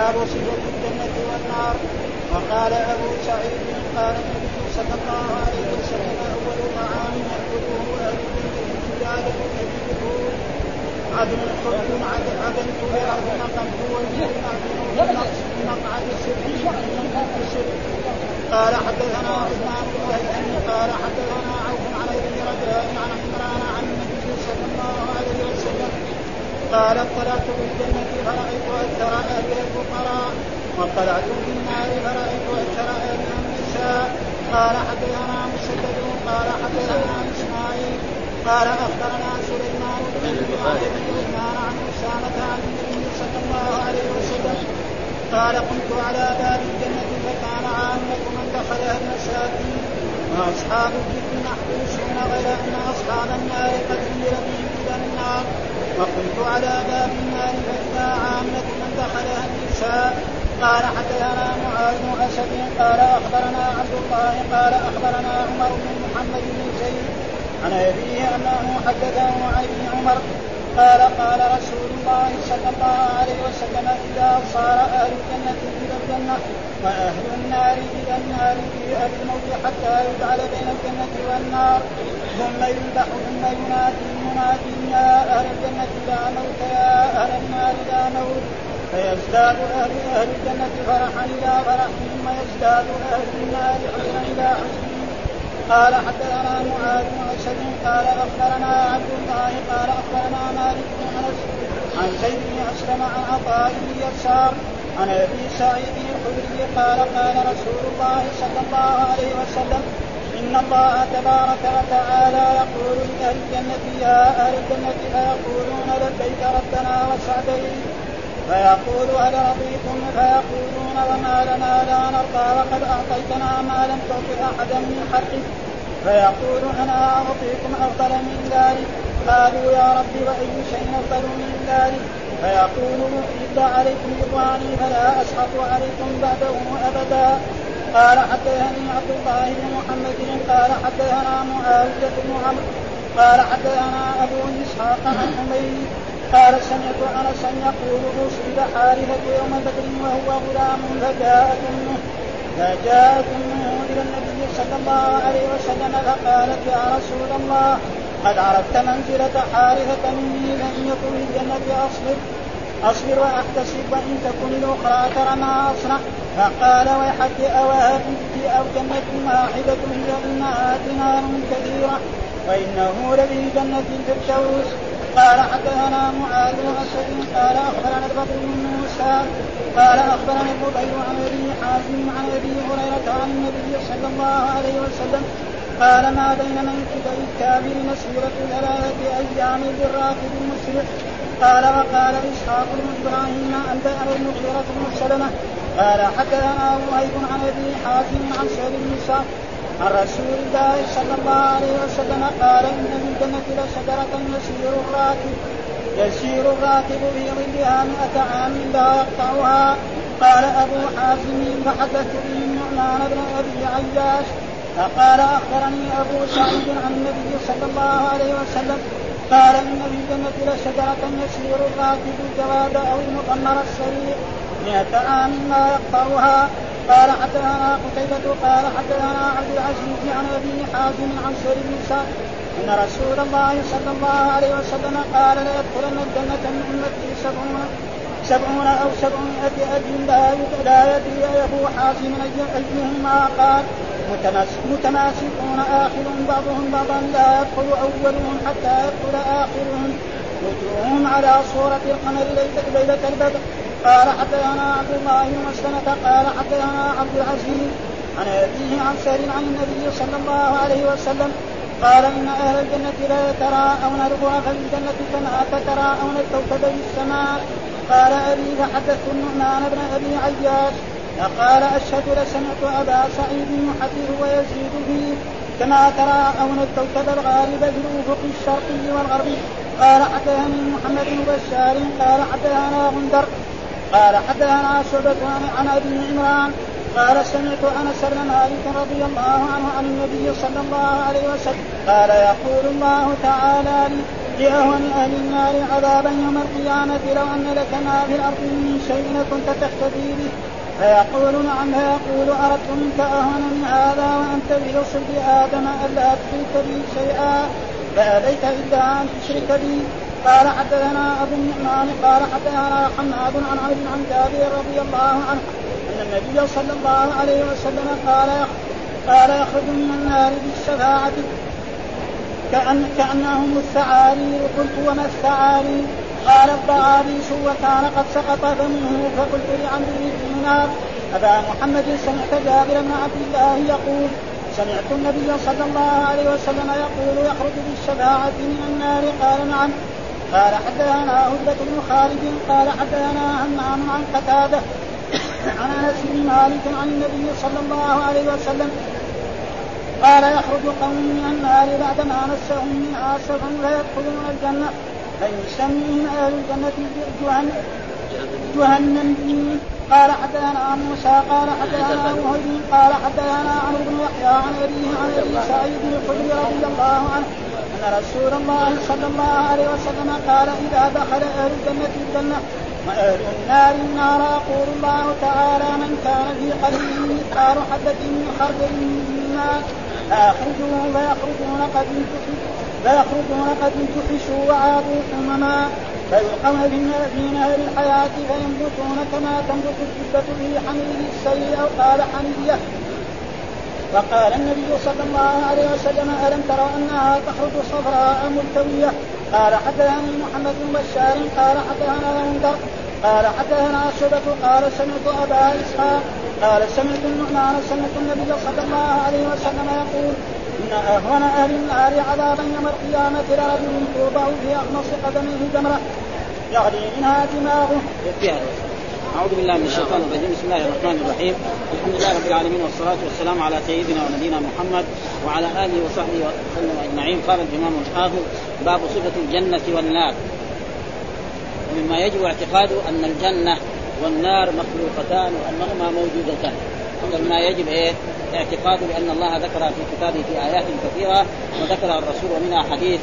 باب صفة الجنة والنار. وقال أبو سعيد قال النبي صلى الله عليه وسلم أول طعام يأكله أهل الجنة عدل حب عدل عدلت بأرض نقمت والجنة في مقعد سر قال حدثنا عثمان بن هيثم قال حدثنا عوف عن ابن رجاء عن عمران عن النبي صلى الله عليه وسلم قال اطلعت في الجنة فرأيت أكثر أهلها الفقراء. واطلعت في النار فرأيت أكثر أهلها النساء. قال حدثنا مسدد قال حدثنا إسماعيل قال أخبرنا سليمان بن عثمان عن أسامة عن النبي صلى الله عليه وسلم. قال قمت على باب الجنة فكان عامة من دخلها المساكين. وأصحاب الذكر محبوسون غير أن أصحاب النار قد سير بهم إلى النار. وقمت على باب النار فإذا عامة من دخلها النساء. قال حدثنا معاذ بن أسد. قال أخبرنا عبد الله. قال أخبرنا عمر بن محمد بن زيد عن أبيه أنه حدثه عن ابن عمر. قال قال رسول الله صلى الله عليه وسلم إذا صار أهل الجنة إلى الجنة وأهل النار إلى النار في أهل الموت حتى يجعل بين الجنة والنار. ثم يذبح ثم ينادي منادي يا أهل الجنة لا موت يا أهل النار لا موت. فيزداد أهل أهل الجنة فرحا إلى فرح ثم يزداد أهل النار حزنا إلى حزن قال حدثنا معاذ بن اسد قال أخبرنا عبد الله قال أخبرنا مالك بن أنس عن زيد بن أسلم عن عطاء بن يسار عن أبي سعيد الخدري قال قال رسول الله صلى الله عليه وسلم إن الله تبارك وتعالى يقول لاهل الجنة يا أهل الجنة فيقولون لبيك ربنا وسعديك فيقول هل رضيتم؟ فيقولون وما لنا لا نرضى وقد أعطيتنا ما لم تعط أحدا من حقه. فيقول أنا أعطيكم أفضل من ذلك؟ قالوا يا رب وأي شيء أفضل من ذلك؟ فيقول الا عليكم رضواني فلا اسخط عليكم بعده أبدا. قال حدثني عبد الله بن محمد قال حدثنا معاوية بن عمرو قال حدثنا أبو إسحاق عن حميد قال سمعت انسا يقول أصيب حارثة يوم بدر وهو غلام فجاءت أمه فجاءت أمه إلى النبي صلى الله عليه وسلم فقالت يا رسول الله قد عرفت منزلة حارثة مني فإن يكن الجنة أصبر. أصبر وأحتسب وإن تكن الأخرى ترى ما أصنع. فقال ويحك أوهبت أو جنة واحدة هي إنها دينار كثيرة وإنه لفي جنة الفردوس. قال حدثنا معاذ بن اسد قال أخبرنا الفضل بن موسى. قال أخبرنا الفضيل عن أبي حازم عن أبي هريرة عن النبي صلى الله عليه وسلم قال ما بين منكب الكافر مسيرة ثلاثة أيام بالراكب المسرع قال وقال إسحاق بن إبراهيم أنبأنا المغيرة بن سلمة. قال حدثنا وهيب عن أبي حاتم عن سهل بن سعد عن رسول الله صلى الله عليه وسلم قال إن من الجنه لشجرة يسير الراكب. يسير الراكب في ظلها مئة عام لا يقطعها. قال أبو حازم فحدثت به النعمان بن أبي عياش فقال أخبرني أبو سعيد عن النبي صلى الله عليه وسلم قال إن في الجنة يسير الراكب الجواد أو المقمر السريع مئة عام لا يقطعها. قال حدثنا قتيبة قال حدثنا عبد العزيز عن أبي حازم عن سير بن إن رسول الله صلى الله عليه وسلم قال ليدخلن الجنة من أمتي سبعون سبعون أو سبعمائة أجل لا يدري ابو حازم أيهما قال. متماسكون اخرهم بعضهم بعضا لا يدخل أولهم حتى يدخل آخرهم. وجوههم على صورة القمر ليلة البدر. قال حدثنا عبد الله بن مسلمة قال حدثنا عبد العزيز. عن أبيه عن سهل عن النبي صلى الله عليه وسلم. قال إن أهل الجنة لا يتراءون الغرف الجنة كما تتراءون في السماء قال أبي فحدثت النعمان بن أبي عياش. فقال أشهد لسمعت أبا سعيد يحدث ويزيد فيه كما تراءون الكوكب الغالب في الأفق الشرقي والغربي. قال حدثني محمد بن بشار قال حدثنا غندر قال حدثنا شعبة عن أبي عمران قال سمعت أنس بن مالك رضي الله عنه عن النبي صلى الله عليه وسلم. قال يقول الله تعالى لي لأهون أهل النار عذابا يوم القيامة لو أن لك ما في الأرض من شيء كنت تهتدي به. فيقول نعم فيقول أردت منك أهون من هذا وأنت برسل آدم ألا تشرك بي شيئا؟ فأبيت إلا أن تشرك بي. قال حدثنا أبو النعمان قال حدثنا حماد عن عبد عن جابر رضي الله عنه أن النبي صلى الله عليه وسلم قال قال يخرج من النار بالشفاعة. كأن كأنهم الثعالي قلت وما الثعالي؟ قال الضعابيس وكان قد سقط فمنه فقلت لعمرو بن دينار أبا محمد سمعت جابر بن عبد الله يقول سمعت النبي صلى الله عليه وسلم يقول يخرج بالشفاعة من النار. قال نعم. قال حدثنا هدبة بن خالد قال حدثنا همام عن قتادة عن أنس بن مالك عن النبي صلى الله عليه وسلم قال يخرج قوم من النار بعدما مسهم منها سبع فيدخلون الجنه فيسميهم أهل الجنه جهنم جهنم قال حدثنا موسى قال حدثنا وهيب قال حدثنا عمرو بن يحيى عن ابيه عن ابي سعيد الخدري رضي الله عنه ان رسول الله صلى الله عليه وسلم قال اذا دخل أهل الجنه الجنه واهل النار النار يقول الله تعالى من كان في قلبه مثقال حبه من خردل من النار فيخرجون قد فيخرجون قد انتحشوا وعادوا حمما فيلقون في نهر الحياة فينبتون كما تنبت الجبة في حميد السيل أو قال حميدية. فقال النبي صلى الله عليه وسلم ألم تروا أنها تخرج صفراء ملتوية؟ قال حدثني محمد بن بشار قال حدثنا منذر قال حدثنا شبة قال سمعت أبا إسحاق قال سمعت النعمان سمعت النبي صلى الله عليه وسلم يقول إن أهون أهل النار عذابا يوم القيامة لرجل توضع في أخمص قدمه جمرة. يغلي منها دماغه. أعوذ بالله من الشيطان الرجيم. بسم الله الرحمن الرحيم. الحمد لله رب العالمين والصلاة والسلام على سيدنا ونبينا محمد وعلى آله وصحبه وسلم أجمعين. قال الإمام الحافظ باب صفة الجنة والنار. ومما يجب اعتقاده أن الجنة والنار مخلوقتان وأنهما موجودتان. ما يجب إيه؟ اعتقاده بان الله ذكر في كتابه في آيات كثيرة وذكر الرسول ومنها حديث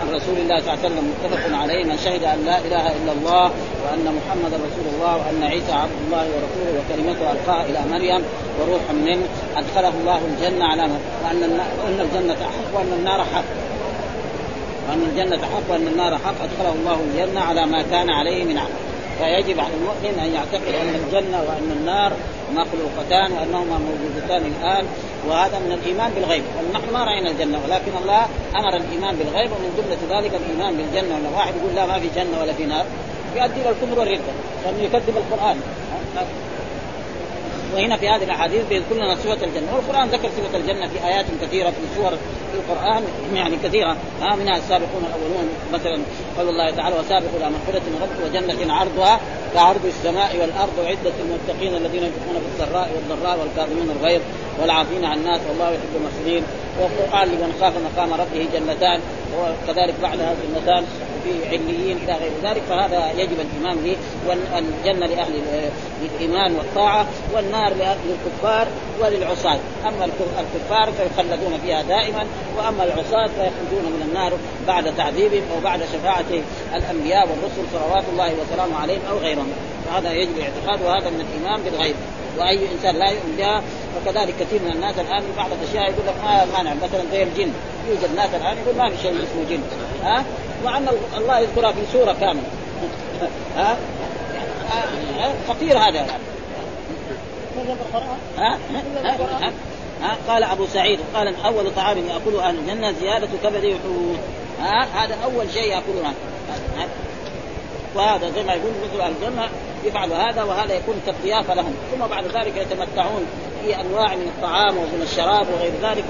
عن رسول الله صلى الله عليه وسلم متفق عليه. من شهد أن لا إله إلا الله وأن محمدا رسول الله وأن عيسى عبد الله ورسوله وكلمته ألقاها إلى مريم وروح منه أدخله الله الجنة على وأن وأن الجنة حق وأن النار حق. وأن الجنة حق وأن النار حق أدخله الله الجنة على ما كان عليه من عمل. فيجب على المؤمن أن يعتقد أن الجنة وأن النار مخلوقتان وأنهما موجودتان الآن وهذا من الإيمان بالغيب. ونحن ما رأينا الجنة ولكن الله أمر الإيمان بالغيب ومن جملة ذلك الإيمان بالجنة. ولا واحد يقول لا ما في جنة ولا في نار. يؤدي إلى الكفر والرده لأنه يكذب القرآن. وهنا في هذه الأحاديث بيذكر لنا صفة الجنة. والقرآن ذكر صفة الجنة في آيات كثيرة في سور في القرآن يعني كثيرة. ها منها السابقون الأولون مثلا قول الله تعالى وسابقوا إلى مغفرة من ربك وجنة عرضها كعرض السماء والأرض عده المتقين الذين ينفقون في السراء والضراء والكاظمين الغيظ والعافين عن الناس والله يحب المحسنين والقران لمن خاف مقام ربه جنتان وكذلك بعدها جنتان. في عليين إلى غير ذلك فهذا يجب الايمان به والجنه لأهل الايمان والطاعة والنار للكفار وللعصاة. أما الكفار فيخلدون فيها دائما وأما العصاة فيخرجون من النار بعد تعذيبهم أو بعد شفاعة الأنبياء والرسل صلوات الله وسلامه عليهم أو غيرهم. فهذا يجب الاعتقاد وهذا من الإيمان بالغيب. وأي إنسان لا يؤمن بها فكذلك كثير من الناس الآن بعض الأشياء يقول لك ما مانع مثلا زي الجن يوجد ناس الآن يقول ما في شيء اسمه جن. ها؟ مع ان الله يذكرها في سورة كاملة. ها؟ خطير هذا ها؟ ها؟ ها؟ قال أبو سعيد قال أول طعام يأكله أهل الجنة زيادة كبد وحوت. ها؟ هذا أول شيء ياكلونه وهذا زي ما يقول مثل أهل الجنة يفعل هذا وهذا يكون كالضيافه لهم. ثم بعد ذلك يتمتعون. في أنواع من الطعام ومن الشراب وغير ذلك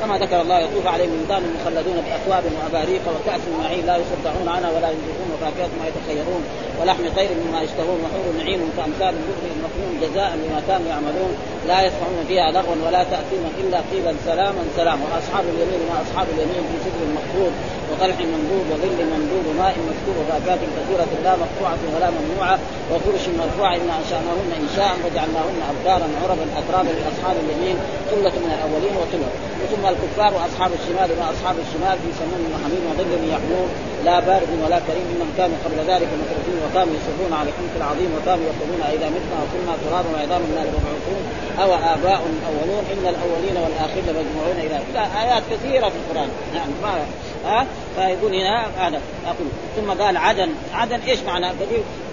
كما ذكر الله يطوف عليهم ولدان مخلدون بأكواب وأباريق وكأس من معين لا يصدعون عنها ولا ينزفون وفاكهة ما يتخيرون ولحم طير مما يشتهون وحور نعيم كأمثال البكر المكنون جزاء بما كانوا يعملون لا يسمعون فيها لغوا ولا تأثيم إلا قيلا سلاما سلاما. وأصحاب اليمين ما أصحاب اليمين في سدر مخضود وطلح منضود وظل ممدود وماء مسكوب وفاكهة كثيرة لا مقطوعة ولا ممنوعة وفرش مرفوعه إنا أنشأناهن إنشاء وجعلناهن ابكارا عربا أترابا لأصحاب اليمين ثلة من الأولين وثلة. ثم الكفار وأصحاب الشمال ما أصحاب الشمال في سموم وحميم وظل يحمون. لا بارد ولا كريم انهم كانوا قبل ذلك مترفين وكانوا يصرون على الحنك العظيم وكانوا يقولون إذا متنا وكنا ترابا وعظاما لا لمبعوثون أو آباء الاولون إن الأولين والآخرين لمجموعون إلى آيات كثيرة في القرآن. نعم ما ها؟ فيقول هنا هذا أقول. ثم قال عدن. عدن إيش معنى؟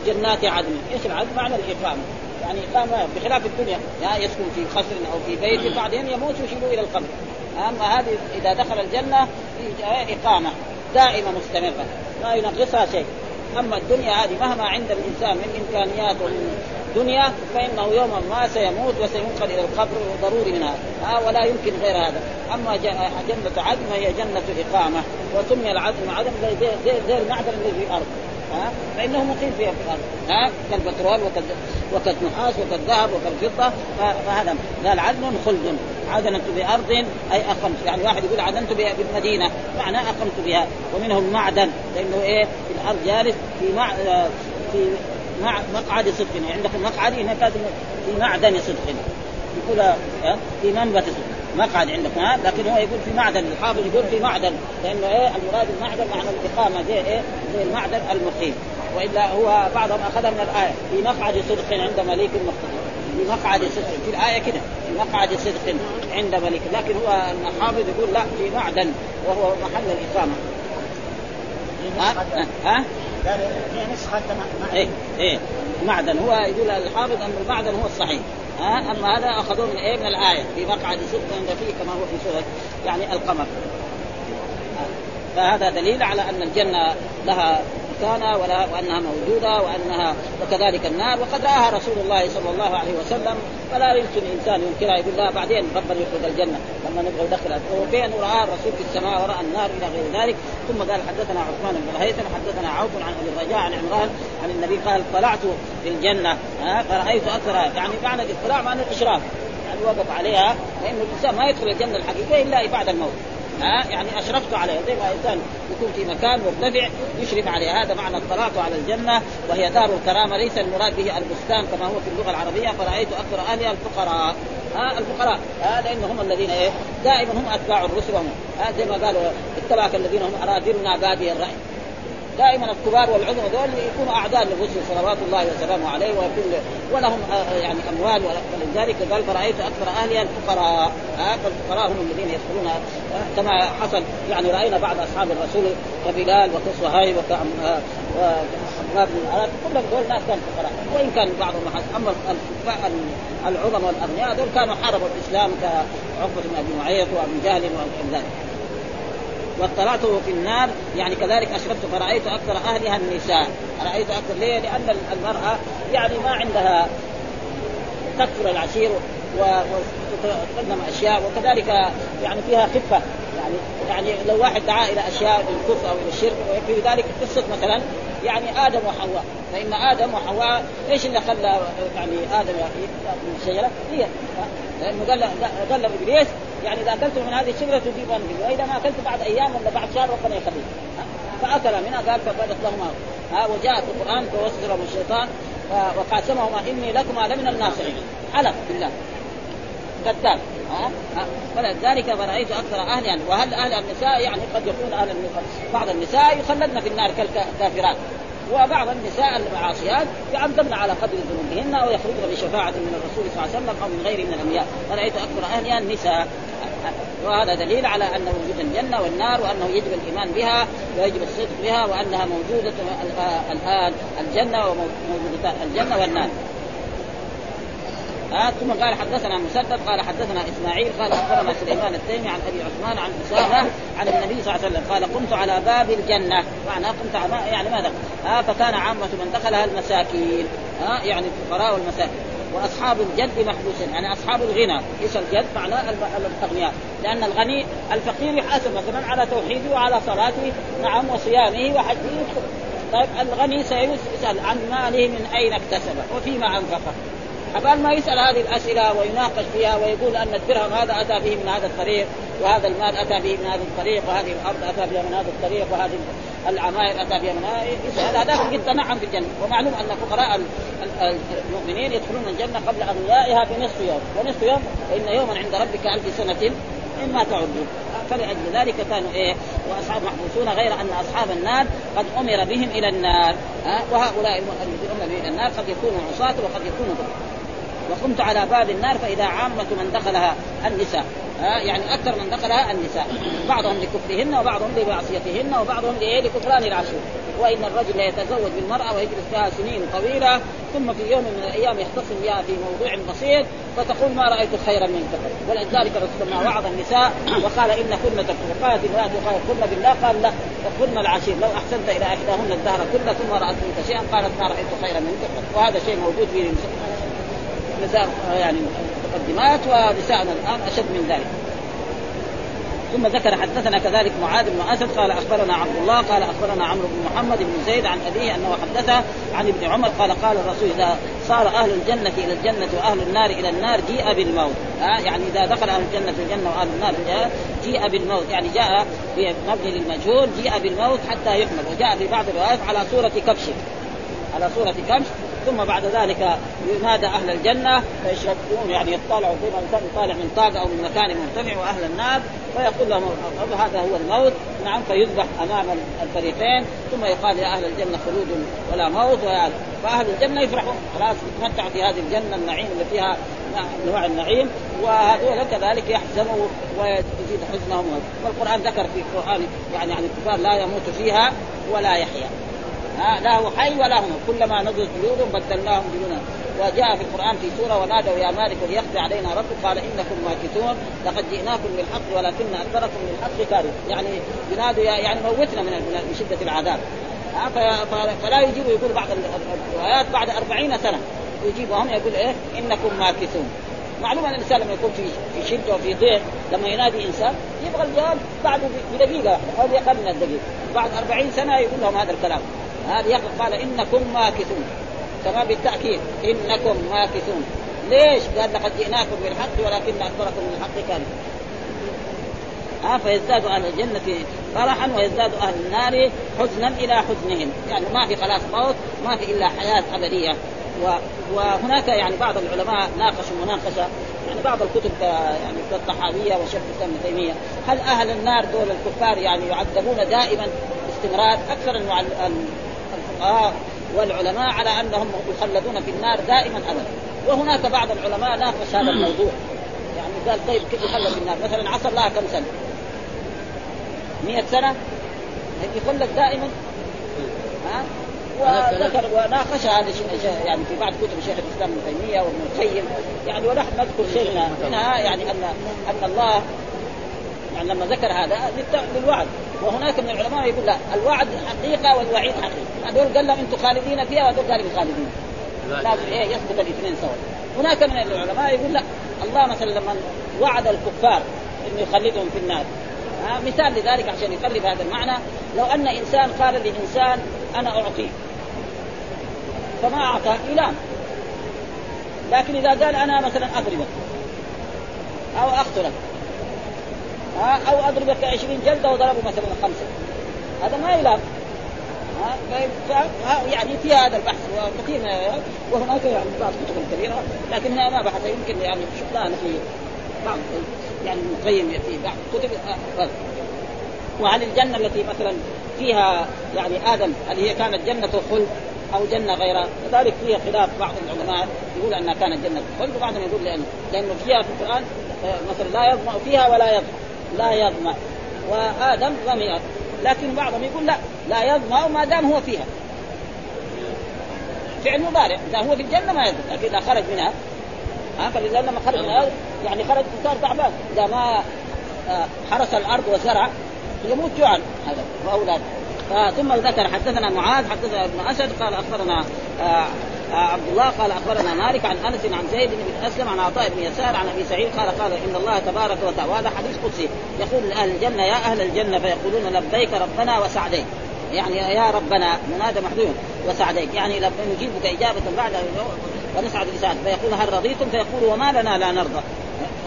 جنات عدن. إيش العدن؟ معنى الإقامة. يعني إقامة بخلاف الدنيا. يعني يسكن في قصر أو في بيت بعدين يموت ويشيلوه إلى القبر. أما هذه إذا دخل الجنة إقامة دائمة مستمرة لا ينقصها شيء. أما الدنيا هذه مهما عند الإنسان من إمكانيات ومن دنيا فإنه يوما ما سيموت وسينقل إلى القبر ضروري من هذا. ولا يمكن غير هذا. أما جنة عدن فهي جنة إقامة. وسمي العدن عدن زي, زي, زي المعدن الذي في الأرض. فإنه مقيم في الأرض. ها؟ كالبترول وكالنحاس وكالذهب وكالفضة. فهذا قال عدن خلد. عدنت بأرض أي أقمت. يعني واحد يقول عدنت بالمدينة. معناه أقمت بها. ومنه المعدن. لأنه إيه؟ في الأرض جالس في مع في مع مقعد صدق. يعني عندك المقعد هناك في معدن صدق. يقول في منبت صدق. مقعد عندك ها؟ لكن هو يقول في معدن الحافظ يقول في معدن لأنه إيه المراد المعدن معنى الإقامة زي إيه؟ زي المعدن المقيم. وإلا هو بعضهم أخذها من الآية في مقعد صدق عند مليك مقتدر في مقعد صدق في الآية كده في مقعد صدق عند مليك. لكن هو الحافظ يقول لا في معدن وهو محل الإقامة. ها؟ ها؟ قال في نسخه إيه إيه. معدن هو يقول الحافظ أن المعدن هو الصحيح. ها؟ اما هذا أخذوه من إيه؟ من الآية. في مقعد صدق عند فيه كما هو في سورة يعني القمر. فهذا دليل على أن الجنة لها مكانها ولا وأنها موجودة وأنها وكذلك النار. وقد رآها رسول الله صلى الله عليه وسلم. فلا يمكن انسان ينكرها يقول لا بعدين ربنا يخرج الجنة. لما نبغى ندخل وكان راى الرسول في السماء ورأى النار إلى غير ذلك. ثم قال حدثنا عثمان بن هيثم حدثنا عوف عن أبي الرجاء عن عمران عن النبي قال طلعت في الجنة. فرأيت أكثر يعني معنى الاطلاع معنى الإشراف. يعني وقف عليها لأنه الإنسان ما يدخل الجنة الحقيقية إلا بعد الموت. ها؟ يعني أشرفت عليها. زي ما إنسان يكون في مكان مرتفع يشرف عليها. هذا معنى اطلعت على الجنة وهي دار الكرامة. ليس المراد به البستان كما هو في اللغة العربية. فرأيت أكثر اهلها الفقراء. ها؟ الفقراء. ها؟ لأن هم الذين إيه؟ دائما هم أتباع الرسل وهم. ها؟ زي ما قالوا اتبعك الذين هم أراذلنا بادي الرأي. دائما الكبار والعظمى دول يكونوا أعداء للرسل صلوات الله وسلامه عليه ويكون ولهم يعني أموال ولذلك قال فرأيت أكثر اهلها الفقراء فالفقراء هم الذين يدخلون كما حصل. يعني رأينا بعض أصحاب الرسول كبلال وكصهيب وكعمار بن العراق كلهم دول ناس كانوا فقراء. وإن كان بعضهم أما العظم والأغنياء دول كانوا حاربوا الإسلام كعقبة بن أبي معيط وابن جهل وغير ذلك واطلعت في النار يعني كذلك اشرفت فرأيت أكثر أهلها النساء رايت أكثر ليه؟ لأن المرأة يعني ما عندها تكفر العشير وتقدم أشياء وكذلك يعني فيها خفة. يعني يعني لو واحد دعا إلى أشياء الكفر أو إلى الشرك ويكفي ذلك قصة مثلا يعني آدم وحواء. فإن آدم وحواء إيش اللي خلى يعني آدم من الشجرة؟ هي لأنه قال قال إبليس يعني إذا اكلتم من هذه الشجرة تجيبون به وإذا ما أكلت بعد أيام ولا بعد شهر ربنا يخليه فأكل منها قال فبدت لهما ها وجاء في القرآن فوسوس لهم الشيطان وقاسمهما إني لكما لمن الناصحين. حلف بالله. كذاب ها؟ فلذلك فرأيت أكثر أهل يعني وهل أهل النساء يعني قد يكون أهل بعض النساء يخلدن في النار كالكافرات وبعض النساء المعاصيات يعذبن على قدر ذنوبهن أو يخرجن بشفاعة من الرسول صلى الله عليه وسلم أو من غيره من الأنبياء. فرأيت أكثر اهلها النساء وهذا دليل على أن وجود الجنة والنار وأنه يجب الإيمان بها ويجب الصدق بها وأنها موجودة الآن الجنة وموجودة الجنة والنار. آه ثم قال حدثنا مسدد قال حدثنا إسماعيل قال أخبرنا سليمان التيمي عن أبي عثمان عن أسامة عن النبي صلى الله عليه وسلم قال قمت على باب الجنة. معناه قمت على يعني ماذا؟ آه فكان عامة من دخلها المساكين. آه يعني الفقراء والمساكين. وأصحاب الجد محبوسين يعني أصحاب الغنى. إيش الجد معناه الاغنياء. لأن الغني الفقير يحاسب مثلا على توحيده وعلى صلاته نعم وصيامه وحجه. طيب الغني سيسال عن ماله من أين اكتسبه وفيما أنفقه. قبل ما يسأل هذه الأسئلة ويناقش فيها ويقول أن الدرهم هذا أتى به من هذا الطريق وهذا المال أتى به من هذا الطريق وهذه الأرض أتى بها من هذا الطريق وهذه العماير أتى بها من هذا هذا قد تنعم في الجنة. ومعلوم أن فقراء المؤمنين يدخلون الجنة قبل اغنيائها بنصف يوم. ونصف يوم فان يوما عند ربك ألف سنة مما تعدون. فلأجل ذلك كانوا إيه؟ وأصحاب محبوسون غير أن أصحاب النار قد أمر بهم إلى النار. ها؟ وهؤلاء الذين أمر بهم إلى النار قد يكونوا عصاة وقد يكونوا وقمت على باب النار فإذا عامة من دخلها النساء. ها يعني أكثر من دخلها النساء. بعضهم لكفرهن وبعضهم لمعصيتهن وبعضهم لكفران العشير وإن الرجل يتزوج بالمرأة ويجلس فيها سنين طويلة ثم في يوم من الأيام يختصم بها في موضوع بسيط فتقول ما رأيت خيرا منك. ولذلك الرسول ما وعظ النساء وقال إن كن تكفر قالت امراه كن بالله قال لا تكن العشير لو أحسنت إلى إحداهن الدهر كله ثم رات منك شيئا قالت ما رأيت خيرا منك. وهذا شيء موجود في نساء يعني مقدمات ونساءنا الآن أشد من ذلك. ثم ذكر حدثنا كذلك معاذ بن أسد قال أخبرنا عبد الله قال أخبرنا عمرو بن محمد بن زيد عن أبيه أنه حدثه عن ابن عمر قال قال الرسول إذا صار أهل الجنة إلى الجنة وأهل النار إلى النار جيء بالموت. آه يعني إذا دخل أهل الجنة الجنة وأهل النار جيء بالموت. يعني جاء مبني للمجهول جيء بالموت حتى يحمل وجاء في بعض الروايات على صورة كبش. على صورة كبش ثم بعد ذلك ينادى أهل الجنة فيشربون يعني يطالعوا زي ما الانسان يطالع من طاقة أو من مكان مرتفع وأهل النار فيقول لهم هذا هو الموت. نعم فيذبح أمام الفريقين ثم يقال يا أهل الجنة خلود ولا موت فأهل الجنة يفرحون. خلاص يتمتعوا في هذه الجنة النعيم اللي فيها انواع النعيم وهذول كذلك يحزنوا ويزيد حزنهم. والقرآن ذكر في القرآن يعني عن الكفار لا يموت فيها ولا يحيا. لا هو حي ولا هم كلما نضجت جلودهم بدلناهم جلودا وجاء في القرآن في سورة ونادوا يا مالك ليقضي علينا ربك. قال إنكم ماكثون. لقد جئناكم بالحق ولكن أكثركم للحق كارهون. يعني ينادوا يعني موتنا من من شدة العذاب. فلا يجيبوا يقول بعض الروايات بعد أربعين سنة يجيب وهم يقول إيه؟ إنكم ماكثون. معلوم أن الإنسان لما يكون في في شدة وفي ضيق لما ينادي إنسان يبغى الجواب بعد بدقيقه أو أقل من الدقيقه بعد أربعين سنة يقول لهم هذا الكلام. هذه قال إنكم ماكثون. كما بالتأكيد. إنكم ماكثون. ليش؟ قال لقد جئناكم بالحق ولكن أكثركم من الحق كان. ها فيزداد أهل الجنة فرحا ويزداد أهل النار حزنا إلى حزنهم. يعني ما في خلاص موت ما في إلا حياة أبدية. وهناك يعني بعض العلماء ناقشوا مناقشة يعني بعض الكتب يعني كالطحاويه وشيخ الإسلام ابن تيمية. هل أهل النار دول الكفار يعني يعذبون دائما باستمرار أكثر الفقهاء والعلماء على أنهم يخلدون في النار دائما أبدا. وهناك بعض العلماء ناقش هذا الموضوع. يعني قال طيب كيف يخلد في النار؟ مثلا عصر لها كم سنة؟ 100 سنة؟ يخلد دائما؟ ها؟ وذكر وناقش هذا الشيء يعني في بعض كتب شيخ الإسلام ابن تيمية وابن القيم. يعني ونحن نذكر شيء منها يعني ان أن الله يعني لما ذكر هذا للوعد وهناك من العلماء يقول لا الوعد حقيقة والوعيد حقيقة. هذول قال لهم أنتم خالدين فيها وهذول قالوا خالدين. لازم إيه يثبت الاثنين سوا. هناك من العلماء يقول لا الله مثلا لما وعد الكفار إنه يخلدهم في النار. ها مثال لذلك عشان يقرب هذا المعنى. لو أن إنسان قال لإنسان أنا اعطيك فما اعطاه ايلام لكن إذا قال أنا مثلا اضربك أو اقتلك أو اضربك 20 جلدة وضربه مثلا خمسة. هذا ما يلام يعني في هذا البحث وكثير وهناك يعني بعض الكتب الكبيرة لكن هنا ما بحث يمكن يعني شفناها في بعض يعني ابن القيم في بعض الكتب آه، وعن الجنة التي مثلا فيها يعني آدم هل هي كانت جنة خلد أو جنة غيرها؟ كذلك فيها خلاف بعض العلماء يقول أنها كانت جنة خلد وبعضهم يقول لأن لأنه فيها في القرآن آه، مثلا لا يظمأ فيها ولا يظمأ. لا يظمأ لم يظمأ لكن بعضهم يقول لا لا يظمأ ما دام هو فيها. فعل مضارع. إذا هو في الجنة ما يظمأ لكن إذا خرج منها ها فلذلك لما خرج منها يعني خرج صار تعبان. إذا ما آه، حرس الأرض وزرع يموت جوعا. هذا واولاده ثم ذكر حدثنا معاذ حدثنا ابن أسد قال أخبرنا آه آه عبد الله قال أخبرنا مالك عن أنس عن زيد بن أسلم عن عطاء بن يسار عن أبي سعيد قال قال إن الله تبارك وتعالى وهذا حديث قدسي. يقول لاهل الجنة يا أهل الجنة فيقولون لبيك ربنا وسعديك. يعني يا ربنا منادى محذوف وسعديك. يعني نجيبك إجابة بعد ونسعد لسانك فيقول هل رضيتم؟ فيقول وما لنا لا نرضى.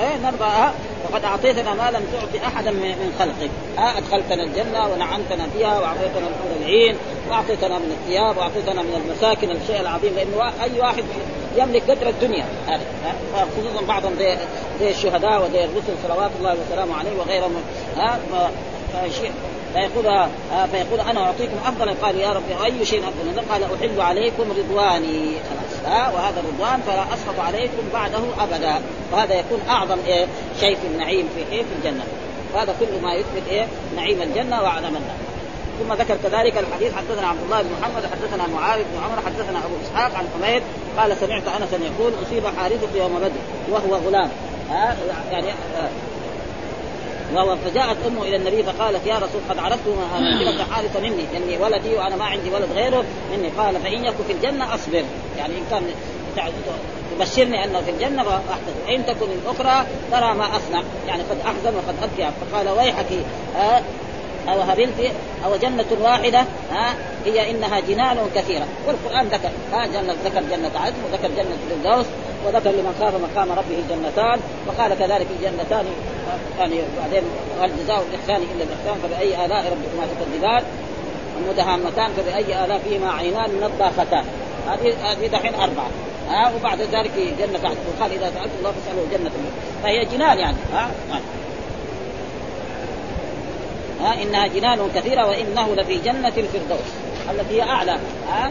إيه نرضى. وقد أعطيتنا ما لم تعطي أحدا من خلقك. أدخلتنا الجنة ونعمتنا فيها وأعطيتنا الحور العين وأعطيتنا من الثياب وأعطيتنا من المساكن الشيء العظيم. لأنه أي واحد يملك قدر الدنيا. هذا خصوصا بعضهم زي الشهداء وزي الرسل صلوات الله وسلامه عليه وغيرهم. ها فيقول آه فيقول أنا أعطيكم أفضل. قال يا رب أي شيء أفضل؟ قال أحل عليكم رضواني. خلاص. ها وهذا الرضوان فلا اسخط عليكم بعده أبدا. وهذا يكون أعظم إيه شيء في النعيم في إيه في الجنة. وهذا كل ما يثبت إيه نعيم الجنة وعدم النار ثم ذكر كذلك الحديث حدثنا عبد الله بن محمد حدثنا معاذ بن عمر حدثنا أبو إسحاق عن حميد قال سمعت انسا يقول أصيب حارثه يوم بدر وهو غلام. ها يعني وهو فجاءت أمه إلى النبي فقالت يا رسول قد عرفت منزلة حارثة مني إني ولدي وأنا ما عندي ولد غيره مني. قال فإن يكن في الجنة أصبر. يعني إن كان تبشرني أنه في الجنة فاحتسب ان تكن الأخرى ترى ما أصنع. يعني قد أحزن وقد أبكي. فقال ويحك آه أو هبلت أو جنة واحدة ها هي إنها جنان كثيرة. والقرآن ذكر ها جنة ذكر جنة عدن وذكر جنة الفردوس وذكر لمن خاف مقام ربه جنتان وقال كذلك الجنتان يعني بعدين هل جزاء الإحسان إلا الإحسان فبأي آلاء ربكما تكذبان؟ مدهامتان فبأي آلاء فيهما عينان نضاختان. هذه هذه دحين أربعة ها وبعد ذلك جنة عدن وقال إذا سألت الله فاسأله جنة فهي جنان يعني ها ها إنها جنان كثيرة وإنه لفي جنة الفردوس التي هي أعلى ها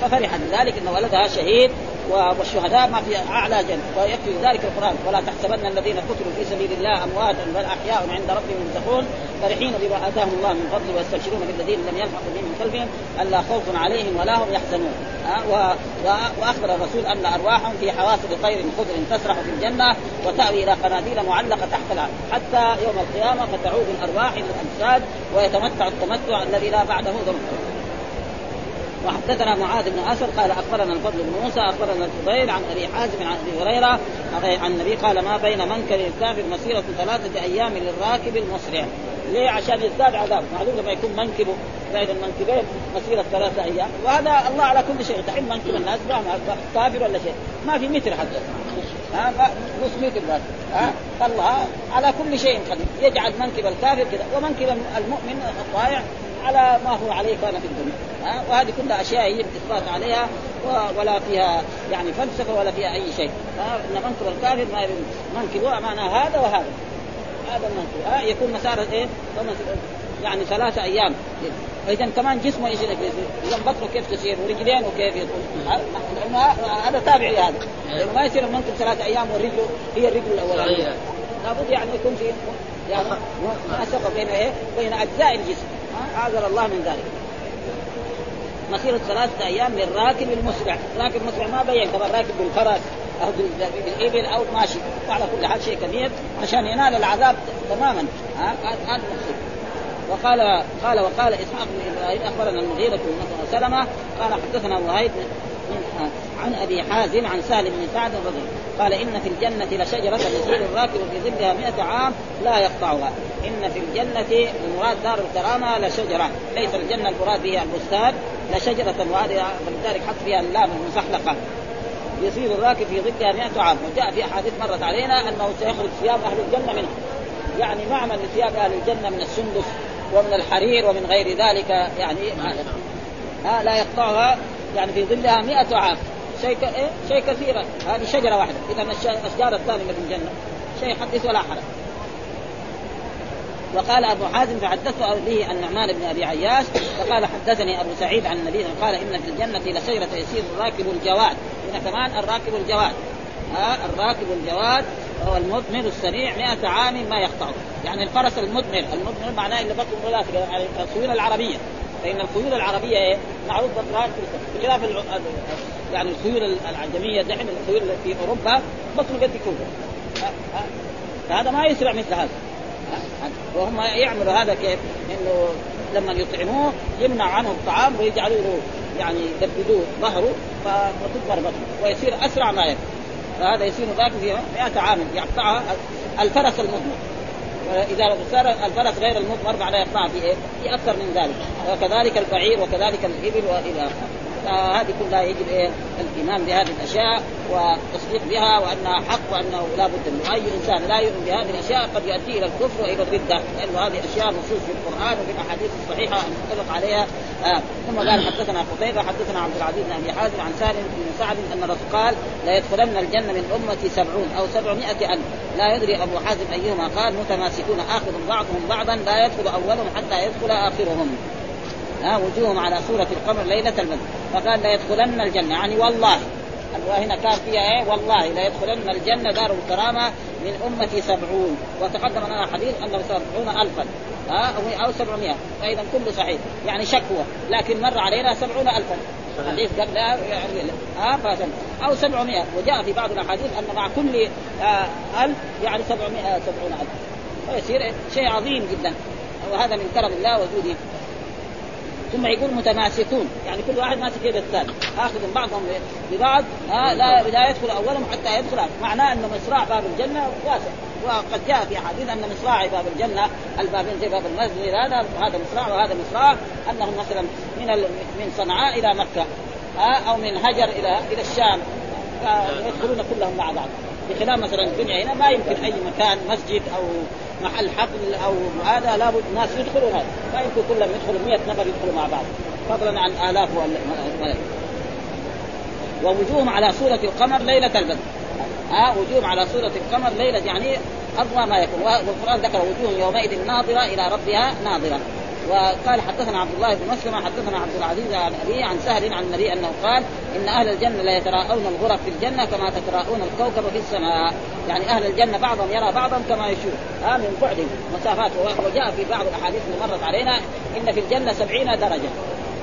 ففرحت. بذلك إن ولدها شهيد والشهداء ما في أعلى جنه ويكفي ذلك القرآن. ولا تحسبن الذين قتلوا في سبيل الله أمواتا بل أحياء عند ربهم يرزقون فرحين بما آتاهم الله من فضله ويستبشرون بالذين لم يلحقوا بهم من خلفهم ألا خوف عليهم ولا هم يحزنون. و... وأخبر الرسول أن أرواحهم في حوافر طير خضر تسرح في الجنة وتأوي إلى قناديل معلقة تحت الأرض. حتى يوم القيامة فتعود الأرواح إلى الاجساد ويتمتع التمتع الذي لا بعده ذنب وحدثنا معاذ بن أسد قال أخبرنا الفضل بن موسى أخبرنا الفضيل عن أبي حازم عن أبي هريرة عن النبي قال ما بين منكر الكافر مسيره ثلاثة أيام للراكب المسرع. ليه؟ عشان يزداد عذاب معلوم لما يكون منكبه بين المنكبين مسيرة ثلاثة أيام. وهذا الله على كل شيء. دحين منكب الناس كافر ولا شيء؟ ما في متر حتى. ها؟ نص متر بس. ها؟ الله على كل شيء قدير يجعل منكب الكافر كذا. ومنكب المؤمن الطائع على ما هو عليه كان في الدنيا. ها؟ وهذه كلها أشياء يجب الإثبات عليها ولا فيها يعني فلسفة ولا فيها أي شيء. إن منكب الكافر ما منكبه معنى هذا وهذا. هذا المنكب ها؟ يكون مسار إيه يعني ثلاثة أيام. فإذا كمان جسمه إيش إذا بطنه كيف تصير؟ ورجلين وكيف هذا تابع لهذا. ما يصير المنكب ثلاثة أيام والرجل هي الرجل الأولانية لابد يعني يكون في يعني مناسبة بين إيه؟ بين أجزاء الجسم. أعاذنا الله من ذلك. مسيرة ثلاثة أيام للراكب المسرع، الراكب المسرع ما بين كمان راكب بالفرس أو بالإبل أو ماشي، وعلى كل حال شيء كبير عشان ينال العذاب تماما، هذا المقصود. وقال قال وقال إسحاق بن إبراهيم أخبرنا المغيرة بن سلمة قال حدثنا وهيب عن أبي حازم عن سهل بن سعد رضي قال إن في الجنة لشجرة يسير الراكب في ظلها 100 عام لا يقطعها. إن في الجنة المراد دار الكرامة لشجرة. ليس الجنة المراد بها البستان لشجرة وهذه فلذلك حط فيها اللام المسحلقه يصير الراكب في ظلها 100 عام. وجاء في أحاديث مرت علينا أنه سيخرج ثياب أهل الجنة منها. يعني معمل لثياب أهل الجنة من السندس ومن الحرير ومن غير ذلك يعني ها لا يقطعها. يعني في ظلها مئة عام. شيء ك... إيه؟ شيء كثيرا هذه شجرة واحدة. اذا الأشجار الثانية في الجنة. شيء حدث ولا حرج. وقال أبو حازم فحدثت به عن نعمان بن أبي عياش فقال حدثني أبو سعيد عن النبي قال إن في الجنة لشجرة يسير الراكب الجواد. هنا كمان الراكب الجواد. ها الراكب الجواد هو المضمر السريع 100 عام ما يقطعه يعني الفرس المضمر المضمر معناه اللي بطن ملاصق يعني العربية. فإن الخيول العربية إيه؟ معروف بطنها بخلاف يعني الخيول العجمية دحين الخيول في أوروبا بطن قد كوبا فهذا ما يسرع مثل هذا. وهم يعملوا هذا كيف؟ إنه لما يطعموه يمنع عنه الطعام ويجعلوا له يعني يدبدوه ظهره فتكبر بطنه. ويصير أسرع ما يكون. فهذا يصير ذاك في 100 عام يقطعها الفرس المضمر فإذا صار الفرس غير المضمر معناه يقطع في إيه؟ في أكثر من ذلك وكذلك البعير وكذلك الإبل وإلى آخره فهذه كلها يجب إيه الإيمان بهذه الأشياء والتصديق بها وانها حق وأنه لا بد من أي إنسان لا يؤمن بهذه الأشياء قد يؤدي إلى الكفر وإلى الردة لأنه هذه أشياء نصوص في القرآن وفي الأحاديث الصحيحة المتفق عليها. آه. ثم قال حدثنا قتيبة حدثنا عبد العزيز بن أبي حازم عن سالم بن سعد أن الرسول قال لا يدخلن الجنة من أمتي سبعون أو سبعمائة ألف. لا يدري أبو حازم أيهما قال متماسكون اخذ بعضهم بعضا لا يدخل أولهم حتى يدخل آخرهم. ها وجوههم على صورة القمر ليلة البدر. فقال لا يدخلن الجنة. يعني والله هنا كان فيها إيه؟ والله لا يدخلن الجنة دار الكرامة من أمتي سبعون. وتقدم لنا حديث أنه سبعون ألفا ها أو سبعمائة. فإذا كله صحيح. يعني شكوى. لكن مر علينا سبعون ألفا. حديث قبل ها أو سبعمائة. وجاء في بعض الأحاديث أن مع كل آه ألف يعني سبعمائة سبعون ألف. فيصير شيء عظيم جدا. وهذا من كرم الله وجوده. ثم يقول متماسكون يعني كل واحد ماسك يد الثاني. آخذ بعضهم ببعض. آه لا لا يدخل أولهم حتى يدخل. معناه انه مصراع باب الجنة واسع. وقد جاء في احاديث أن مصراع باب الجنة البابين زي باب المسجد هذا هذا مصراع وهذا مصراع. أنهم مثلا من من صنعاء إلى مكة. آه أو من هجر إلى إلى الشام. يدخلون كلهم مع بعض. بخلاف مثلا الدنيا هنا ما يمكن أي مكان مسجد أو محل حفل أو هذا لابد الناس يدخلون هذا. ما يمكن كلهم يدخلوا 100 نفر يدخلوا مع بعض. فضلا عن آلاف ووجوههم على صورة القمر ليلة البدر. ها آه وجوههم على صورة القمر ليلة يعني أضوى ما يكون. والقرآن ذكر وجوه يومئذ ناظرة إلى ربها ناظرة. وقال حدثنا عبد الله بن مسلمة حدثنا عبد العزيز عن ابي عن سهل عن النبي أنه قال إن أهل الجنة لا يتراءون الغرف في الجنة كما تتراءون الكوكب في السماء، يعني أهل الجنة بعضهم يرى بعضا كما يشوف، ها من بعد مسافات وجاء في بعض الأحاديث اللي مرت علينا إن في الجنة سبعين درجة.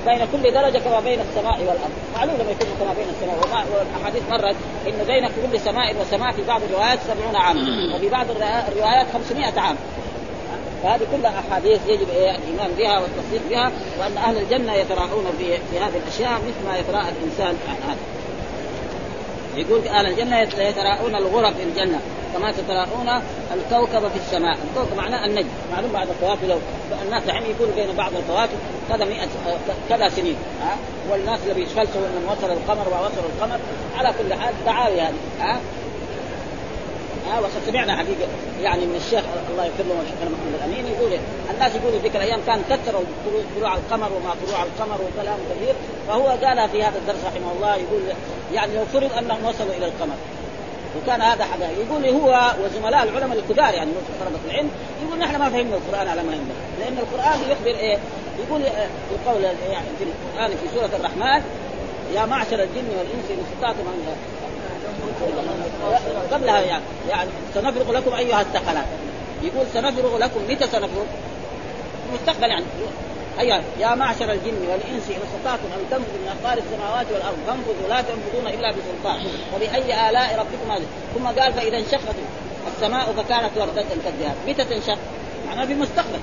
بين كل درجة كما بين السماء والأرض. معلوم لما يكون كما بين السماء. والأحاديث مرت إن بين كل سماء وسماء في بعض الروايات سبعون عاما وفي بعض الروايات خمسمائة عام. فهذه كلها أحاديث يجب إيه الايمان بها والتصديق بها وأن أهل الجنة يتراءون في, هذه الأشياء مثل ما يتراءى الإنسان هذا يقول أهل الجنة يتراءون الغرف في الجنة كما تتراءون الكوكب في السماء، الكوكب معناه النجم، معلوم بعد الكواكب لو الناس الحين يقول بين بعض الكواكب كذا 100 كذا سنين ها؟ والناس اللي بيتفلسفوا إنهم وصل القمر ووصل القمر على كل حال دعاوي هذه ها؟ ها وقد سمعنا حقيقة يعني من الشيخ الله له شيخنا محمد الأمين يقول الناس يقولوا ذيك الأيام كان كثروا طلوع القمر وما طلوع القمر وكلام كثير فهو قال في هذا الدرس رحمه الله يقول يعني لو فرض أنهم وصلوا إلى القمر وكان هذا حدا يقول هو وزملاء العلماء الكبار يعني طلبة العلم يقول نحن ما فهمنا القرآن على ما ينبغي لأن القرآن يخبر إيه؟ يقول القول يعني في القرآن في سورة الرحمن يا معشر الجن والإنس إن استطعتم أن قبلها يعني. يعني سنفرغ لكم أيها الثقلان. يقول سنفرغ لكم متى سنفرغ؟ المستقبل يعني. أيها يا معشر الجن والإنس إن استطعتم أن تنفذوا من أقطار السماوات والأرض فانفذوا لا تنفذون إلا بسلطان. وبأي آلاء ربكم هذه ثم قال فإذا انشقت السماء فكانت وردة كالدهان. متى تنشق؟ معناها في المستقبل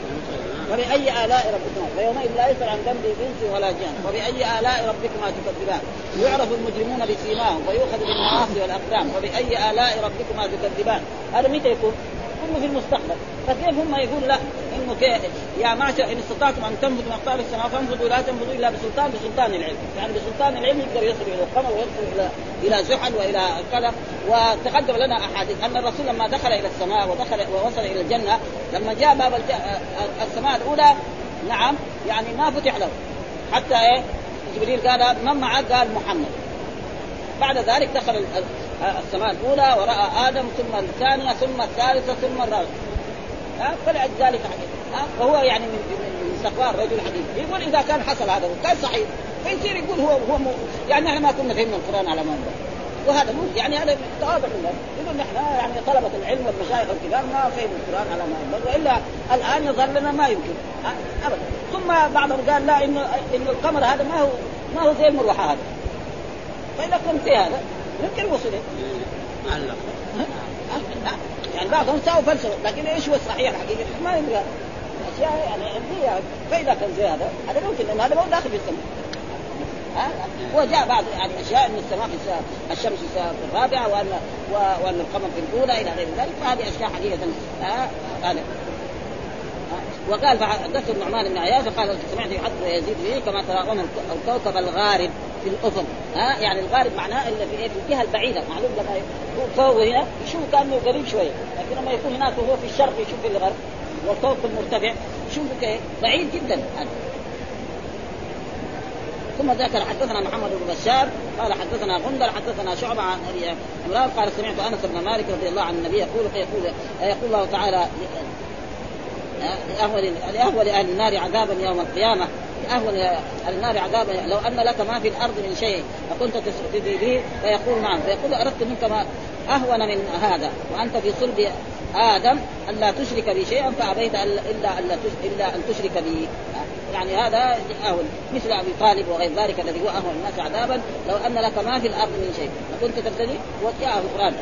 فبأي آلاء ربكما فيومئذ لا يسأل عن ذنب إنس ولا جان فبأي آلاء ربكما تكذبان يعرف المجرمون بسيماهم ويؤخذ بالمعاصي والأقدام فبأي آلاء ربكما تكذبان هذا متى يكون؟ كله في المستقبل. فكيف هم يقول لا؟ إنه كيف؟ يا معشر إن استطعتم أن تنفذوا مقطار السماء فانفذوا لا تنفذوا إلا بسلطان بسلطان العلم. يعني بسلطان العلم يقدر يصل إلى القمر ويصل إلى إلى زحل وإلى كذا وتقدم لنا أحاديث أن الرسول لما دخل إلى السماء ودخل ووصل إلى الجنة لما جاء باب السماء الأولى نعم يعني ما فتح له. حتى إيه؟ جبريل قال من معك؟ قال محمد. بعد ذلك دخل السماء الأولى ورأى آدم ثم الثانية ثم الثالثة ثم الرابعة. ها فلذلك ها فهو يعني من استقبال رجل حديث. يقول إذا كان حصل هذا وكان صحيح فيصير يقول هو هو م... يعني إحنا ما كنا فهمنا القرآن على ما وهذا مو يعني هذا تواضع لله يقول نحن يعني طلبة العلم والمشايخ الكبار ما فهموا القرآن على ما وإلا الآن يظهر لنا ما يمكن. ابدا. ثم بعضهم قال لا انه إنه القمر هذا ما هو ما هو زي المروحة هذا فاذا كنت هذا يمكن وصل معلق. يعني بعضهم ساووا فلسفة لكن إيش هو الصحيح؟ الحقيقي ما يبغى أشياء يعني علميه فإذا كان زي هذا هذا ممكن لأن هذا ما هو داخل في السماء. وجاء بعض يعني أشياء ان السماء في الشمس في الرابعة وأن وأن القمر في الأولى إلى غير ذلك. فهذه أشياء حقيقة. هذا. وقال فحدثت النعمان بن عياش قال سمعت يحدث يزيد به كما ترون الكوكب الغارب في الأفق. ها؟ يعني الغارب معناه اللي في, إيه؟ في الجهة البعيدة. معلوم لما فوق هنا يشوف كأنه قريب شوية. لكن لما يكون هناك وهو في الشرق يشوف في الغرب والكوكب مرتفع يشوف بعيد جدا. ثم ذكر حدثنا محمد بن بشار قال حدثنا غندر حدثنا شعبة عن أبي عمران قال سمعت أنس بن مالك رضي الله عن النبي يقول يقول يقول الله تعالى لأهول لأهول أهل النار عذابا يوم القيامة. لأهول النار عذابا. لو أن لك ما في الأرض من شيء فكنت تستفيد به فيقول نعم. فيقول أردت منك ما أهون من هذا. وأنت في صلب آدم ألا تشرك بي شيئا فأبيت إلا ألا إلا أن تشرك بي. يعني هذا أهون مثل أبي طالب وغير ذلك الذي هو أهون الناس عذابا. لو أن لك ما في الأرض من شيء فكنت تبتدي وجاءه القرآن.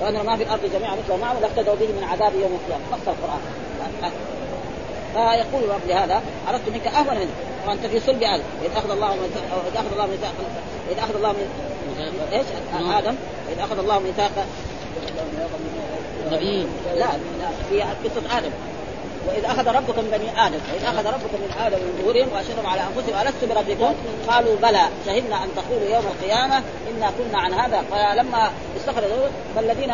وأن ما في الأرض جميعا مثل معه لافتدوا به من عذاب يوم القيامة. نص القرآن. فيقول الرب لهذا أردت منك أهون منك وأنت في صلب آدم إذ أخذ الله من إذ أخذ الله ميثاق إذ أخذ الله من إيش؟ آدم. إذ أخذ الله ميثاق نبيين لا لا في قصة آدم. واذ أخذ ربك من بني آدم واذ أخذ ربك من آدم من ظهورهم وأشهدهم على أنفسهم الست بربكم؟ قالوا بلى شهدنا أن تقولوا يوم القيامة إنا كنا عن هذا. فلما استخرجوا فالذين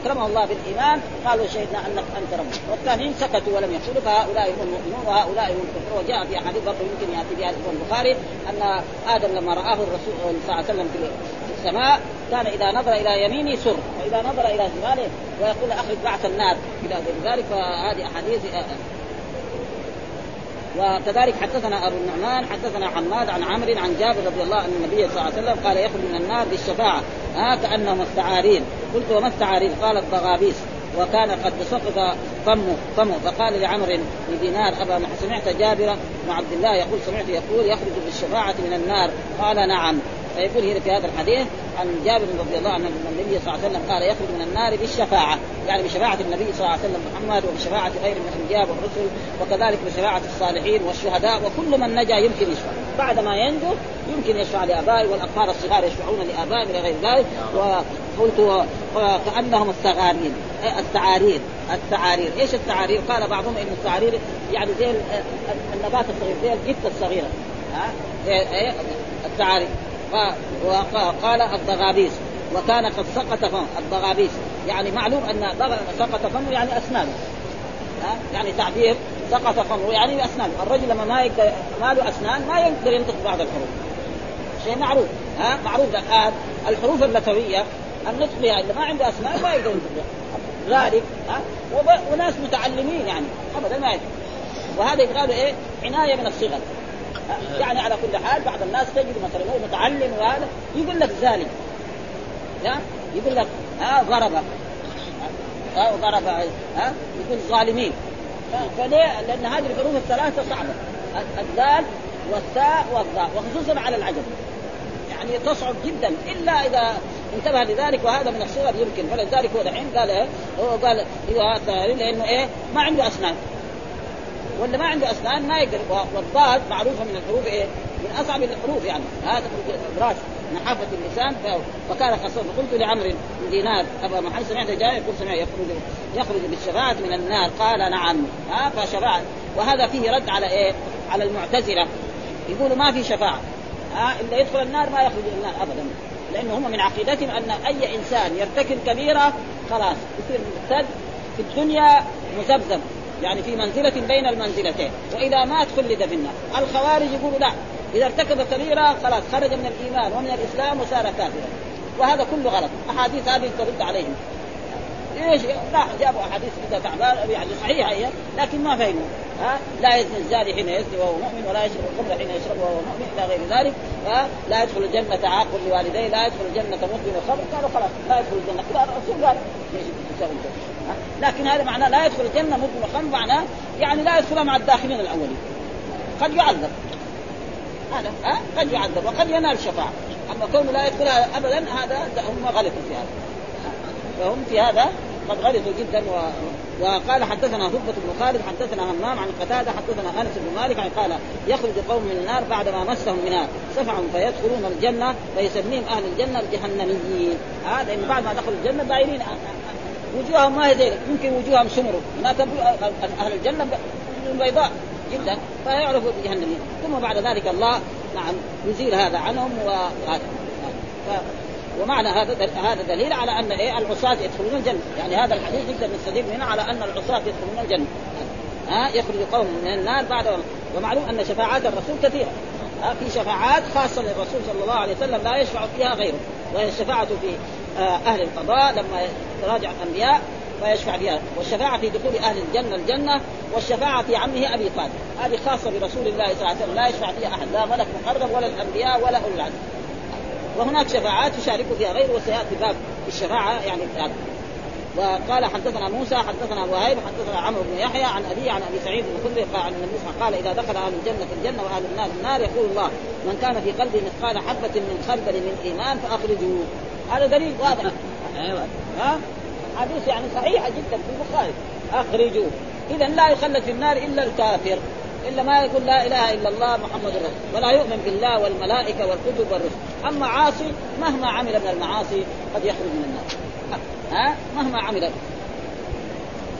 أكرمهم الله بالإيمان قالوا شهدنا أنك أنت رب والثانيين سكتوا ولم يقولوا فهؤلاء هم المؤمنون وهؤلاء هم الكفر وجاء في احاديث برضه يمكن يأتي بها البخاري أن آدم لما رآه الرسول صلى الله عليه وسلم في السماء كان إذا نظر إلى يمينه سر وإذا نظر إلى شماله ويقول اخرج بعث النار. إلى غير ذلك فهذه أحاديث وكذلك حدثنا أبو النعمان حدثنا حماد عن عمرو عن جابر رضي الله عنه النبي صلى الله عليه وسلم قال يخرج من النار بالشفاعة. ها كأنهم الثعارين قلت وما الثعارين؟ قال الضغابيس. وكان قد سقط فمه فمه. فقال لعمر بن دينار ابا سمعت جابر بن عبد الله يقول سمعت يقول يخرج بالشفاعة من النار. قال نعم. فيقول هنا في هذا الحديث عن جابر رضي الله عنه أن النبي صلى الله عليه وسلم قال يخرج من النار بالشفاعة يعني بشفاعة النبي صلى الله عليه وسلم محمد وبشفاعة غير من الأنبياء والرسل وكذلك بشفاعة الصالحين والشهداء وكل من نجا يمكن يشفع. بعد ما ينجو يمكن يشفع لابائه والأطفال الصغار يشفعون لابائهم إلى غير ذلك. وقلت كانهم الثغارين الثعارير الثعارير إيش الثعارير؟ قال بعضهم إن الثعارير يعني زي النبات الصغير زي الجثة الصغيرة. ها؟ الثعارير وقال الضغابيس وكان قد سقط فمه الضغابيس يعني معلوم أن سقط فمه يعني اسنانه يعني تعبير سقط فمه يعني اسنانه الرجل لما ما ما له أسنان ما يقدر ينطق بعض الحروف. شيء معروف. ها؟ معروف الآن الحروف اللثويه النطق بها. اللي ما عنده أسنان ما يقدر ينطق ذلك ها؟ وناس متعلمين يعني. ابدا ما يقدر. وهذا يقال إيه؟ عناية من الصغر يعني على كل حال بعض الناس تجد مثلا هو متعلم وهذا يقول لك ذلك. ها؟ يقول لك ها ضرب ها ضرب ها؟ يقول ظالمين. فليه؟ لأن هذه الحروف الثلاثة صعبة. الدال والتاء والضاء وخصوصا على العجم. يعني تصعب جدا. إلا إذا انتبه لذلك وهذا من الصغر يمكن. فلذلك هو دحين قال إيه هو قال هو لأنه إيه؟ ما عنده أسنان. ولا ما عنده أسنان ما يقدر. والضاد معروفة من الحروف إيه؟ من أصعب الحروف يعني. هذا ابراج نحافه اللسان فكان قصور فقلت لعمرو بن دينار أبا محمد سمعت جاء يقول سمع يخرج يخرج بالشفاعة من النار. قال نعم. ها فشفاعة. وهذا فيه رد على إيه؟ على المعتزلة. يقولوا ما في شفاعة. ها إلا يدخل النار ما يخرج النار ابدا. لأنه هم من عقيدتهم أن أي إنسان يرتكب كبيرة خلاص يصير مرتد في الدنيا مذبذب. يعني في منزلة بين المنزلتين وإذا مات خلد في النار. الخوارج يقولوا لا إذا ارتكب كبيرة خلاص خرج من الإيمان ومن الإسلام وصار كافرا. وهذا كله غلط. أحاديث هذه ترد عليهم. إيش؟ لا جابوا أحاديث كذا تعبان يعني صحيحة هي لكن ما فهموا. ها؟ لا يزني الزاني حين يزني وهو مؤمن ولا يشرب الخمر حين يشرب وهو مؤمن إلى غير ذلك. ها؟ لا يدخل الجنة عاق لوالديه لا يدخل الجنة مدمن الخمر قالوا خلاص لا يدخل الجنة. كذا الرسول قال لكن هذا معناه لا يدخل الجنة مدمن الخمر معناه يعني لا يدخلها مع الداخلين الأولين. قد يعذب. هذا. ها؟ قد يعذب وقد ينال شفاعة. أما كونه لا يدخلها ابدا هذا هم غلطوا في هذا. فهم في هذا قد غلطوا جدا و... وقال حدثنا هبة بن خالد حدثنا همام عن قتادة حدثنا أنس بن مالك عن قال يخرج قوم من النار بعدما مسهم منها سفع فيدخلون الجنة فيسميهم أهل الجنة الجهنميين. هذا آه بعد ما دخلوا الجنة دايرين وجوههم ما هي زي يمكن وجوههم سمر هناك أهل الجنة بيضاء جدا فيعرفوا الجهنميين ثم بعد ذلك الله نعم يزيل هذا عنهم وهذا. ومعنى هذا هذا دليل على أن إيه العصاة يدخلون الجنة، يعني هذا الحديث نقدر نستدل منه على أن العصاة يدخلون الجنة. ها يخرج قوم من النار بعد ومعلوم أن شفاعات الرسول كثيرة. ها في شفاعات خاصة للرسول صلى الله عليه وسلم لا يشفع فيها غيره، وهي الشفاعة في آه، أهل القضاء لما تراجع الأنبياء فيشفع فيها. والشفاعة في دخول أهل الجنة الجنة والشفاعة في عمه أبي طالب. هذه خاصة برسول الله صلى الله عليه وسلم. لا يشفع فيها أحد لا ملك مقرب ولا الأنبياء ولا أولي العزم وهناك شفاعات يشارك فيها غيره وسياتي باب الشفاعة يعني هذا وقال حدثنا موسى حدثنا وهيب حدثنا عمرو بن يحيى عن ابي عن أبي سعيد بن خدري قال عن النبي قال إذا دخل أهل الجنة في الجنة وأهل النار في النار يقول الله من كان في قلبه مثقال حبة من خردل من إيمان فأخرجوه. هذا دليل واضح. أيوه. ها؟ حديث يعني صحيحه جدا في البخاري. أخرجوه. اذا لا يخلد في النار إلا الكافر. إلا ما يقول لا إله إلا الله محمد رسول ولا يؤمن بالله والملائكة والكتب والرسل. أما عاصي مهما عمل من المعاصي قد يخرج من النار. ها؟ مهما عمل.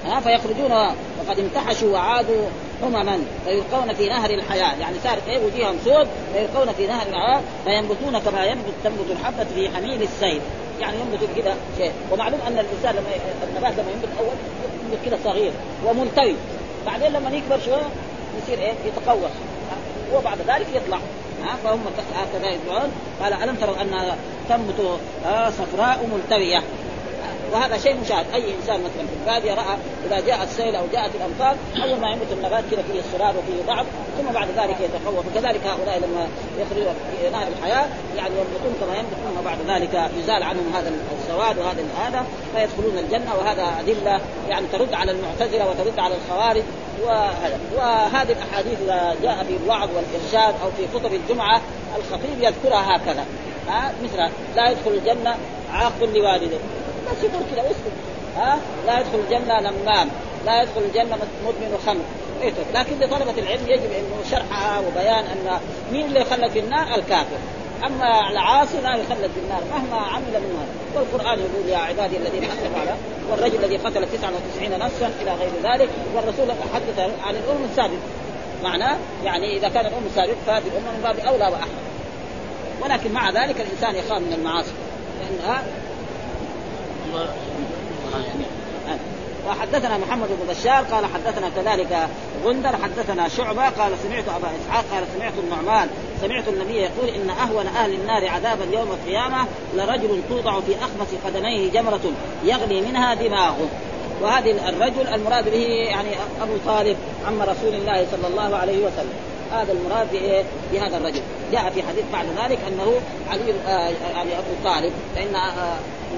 ها؟ فيخرجون وقد امتحشوا وعادوا أمما فيلقون في نهر الحياة. يعني صار إيه وجيههم سود فيلقون في نهر الحياة. فينبتون كما ينبت تنبت الحبة في حميل السيل. يعني ينبت كذا شيء. ومعلوم أن الإنسان لما النبات لما ينبت أول ينبت كذا صغير وملتوي. بعدين لما يكبر شوية يصير إيه؟ يتقوس وبعد ذلك يطلع. ها؟ فهم هكذا يدعون قال ألم تروا أن تنبت صفراء ملتوية؟ وهذا شيء مشاهد. أي إنسان مثلا في البادية رأى إذا جاء السيل أو جاءت الامطار أول ما ينبت النبات كذا فيه اصرار وفيه ضعف ثم بعد ذلك يتقوى فكذلك هؤلاء لما يخرجون في نهر الحياة يعني ينبتون كما ينبت ثم بعد ذلك يزال عنهم هذا السواد وهذا هذا فيدخلون الجنة. وهذا أدلة يعني ترد على المعتزلة وترد على الخوارج. وهذه الأحاديث إذا جاء في الوعظ والإرشاد أو في خطب الجمعة الخطيب يذكرها هكذا. مثل لا يدخل الجنة عاق لوالده. بس يقول كذا ويسكت ها؟ لا يدخل الجنة نمام لا يدخل الجنة مدمن خمر. إيه لكن لطلبة العلم يجب انه شرحها وبيان أن مين اللي يخلد في النار؟ الكافر. أما العاصي لا يخلد في النار مهما عمل من هذا والقرآن يقول يا عبادي الذين أسرفوا على والرجل الذي قتل 99 نفسا إلى غير ذلك والرسول حدث عن الأمم السابقة. معناه؟ يعني إذا كان الأمم السابقة فهذه الامه من باب أولى واحرى ولكن مع ذلك الإنسان يخاف من المعاصي. لأنها وحدثنا محمد بن بشار قال حدثنا كذلك غندر حدثنا شعبة قال سمعت أبا إسحاق قال سمعت النعمان سمعت النبي يقول إن أهون أهل النار عذابا يوم القيامة لرجل توضع في اخمص قدميه جمرة يغلي منها دماغه. وهذه الرجل المراد به يعني أبو طالب عم رسول الله صلى الله عليه وسلم. هذا المراد بهذا الرجل. جاء في حديث بعد ذلك أنه علي آه يعني أبو طالب فإن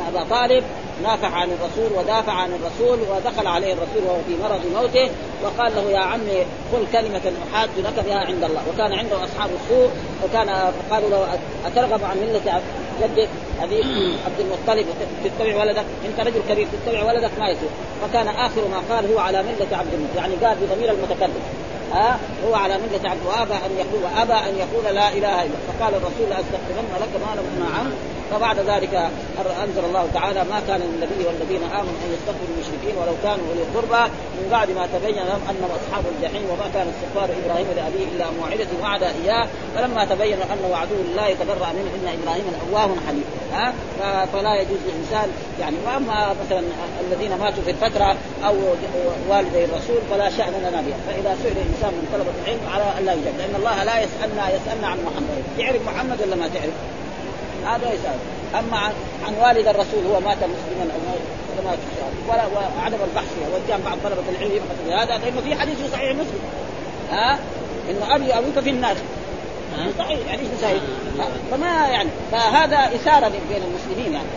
آه ابا طالب نافع عن الرسول ودافع عن الرسول ودخل عليه الرسول وهو في مرض موته وقال له يا عمي قل كلمة أحاج لك بها عند الله. وكان عنده أصحاب السوء وكان قالوا له أترغب عن ملة جدك أبيك عبد المطلب تتبع ولدك؟ أنت رجل كبير تتبع ولدك ما يصير فكان آخر ما قال هو على ملة عبد المطلب يعني قال بضمير المتكلم. ها؟ هو على ملة عبد وأبى أن يقول وأبى أن يقول لا إله إلا فقال الرسول لأستغفرن لك ما لم عنه فبعد ذلك أنزل الله تعالى ما كان للنبي والذين آمنوا أن يستغفروا المشركين ولو كانوا أولي القربى من بعد ما تبين لهم أنهم أصحاب الجحيم وما كان استغفار إبراهيم لأبيه إلا موعدة وعد إياه. فلما تبين انه عدو لا يتبرأ منه إن إبراهيم اواه حليم. ها؟ فلا يجوز للإنسان يعني وأما مثلا الذين ماتوا في الفترة أو والدي الرسول فلا شأن لنا بها. فإذا سئل الإنسان من طلبة العلم على أن لا يجب لأن الله لا يسألنا يسألنا عن محمد. يعرف محمد ولا ما تعرف؟ هذا يسأل أما عن, عن والد الرسول هو مات مسلما أو مات ولا وعدم البحث وكان بعض طلبة العلم يبحث في هذا لأنه في حديث في صحيح مسلم. ها؟ إنه أبي وابوك في النار. صحيح يعني إيش؟ فما يعني فهذا إثارة بين المسلمين يعني.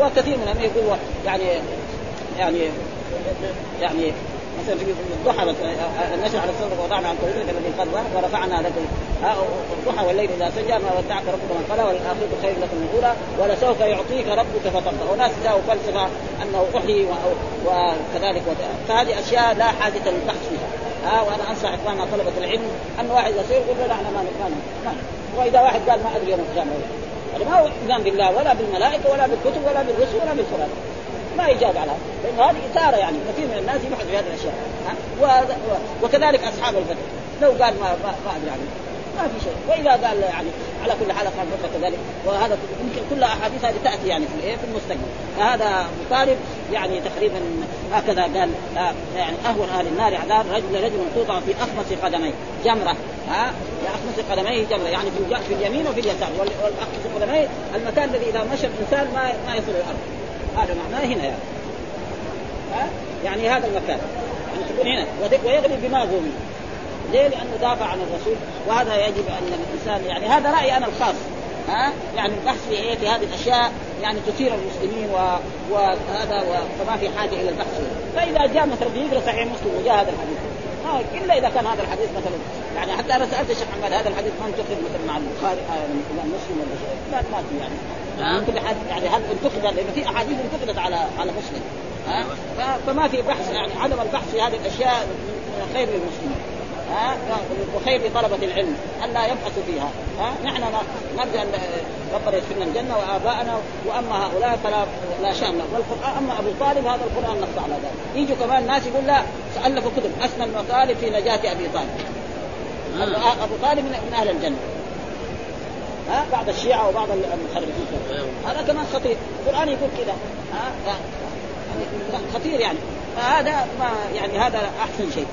وكثير منهم يقول يعني يعني يعني مثلا في الضحى النشر على الصدق وضعنا عن طريقك الذي قد ورفعنا لك الضحى والليل إذا سجى ما ودعك ربك من قلى والآخرة خير لك من الأولى ولسوف يعطيك ربك فترضى. وناس جاءوا فلسفة أنه أحيي وكذلك فهذه أشياء لا حاجة للبحث فيها ها وأنا أنصح إخواننا طلبة العلم أن واحد يصير يقول لا إحنا ما ما وإذا واحد قال ما أدري يوم القيامة هذا ما هو بالله ولا بالملائكة ولا بالكتب ولا بالرسل ولا بالقران ما يجاب على هذا. لأنه هذه إثارة يعني كثير من الناس يبحث في هذه الأشياء؟ وكذلك أصحاب الفتح. لو قال ما ما, ما أدري ما في شيء. وإذا قال يعني على كل حال قال كذلك. وهذا يمكن كل أحاديث هذه تأتي يعني في الإيه في المستقبل. هذا طالب يعني تقريبا هكذا قال آه يعني أهون أهل النار عذاب رجل رجل توضع في أخمص قدميه. جمرة. ها؟ في أخمص قدميه جمرة. يعني في في اليمين وفي اليسار. والأخمص قدميه المكان الذي إذا مشى الإنسان ما ما يصل الأرض. هذا معناه هنا يعني. ها؟ يعني هذا المكان. يعني تكون هنا ويغلب دماغه منه ليه؟ لأنه دافع عن الرسول وهذا يجب أن الانسان يعني هذا رأيي أنا الخاص. ها؟ يعني البحث في إيه؟ في هذه الأشياء يعني تثير المسلمين و... وهذا و... فما في حاجة إلى البحث فيه. فإذا جاء مثلا بيقرا صحيح مسلم وجاء هذا الحديث. إلا إذا كان هذا الحديث مثلا يعني حتى أنا سألت الشيخ محمد هذا الحديث ما انتقد مثلا مع البخاري آه مسلم ولا شيء. لا ما في يعني. نعم. كل حد يعني هل انتقد لأنه في أحاديث انتقدت على على مسلم. ها؟ فما في بحث يعني عدم البحث في هذه الأشياء خير للمسلمين ها؟ وخير لطلبة العلم أن لا يبحثوا فيها. ها؟ نحن نرجو أن ربنا يدخلنا الجنة وآباءنا وأما هؤلاء فلا لا شأن لهم. والقرآن أما أبو طالب هذا القرآن نص على ذلك. يجوا كمان ناس يقول لا ألفوا كتب. أسمى المطالب في نجاة أبي طالب. آه. أبو طالب من أهل الجنة. ها بعض الشيعة وبعض المخرجين. هذا كمان خطير. القرآن يقول كذا ها؟ خطير يعني. فهذا ما يعني هذا أحسن شيء.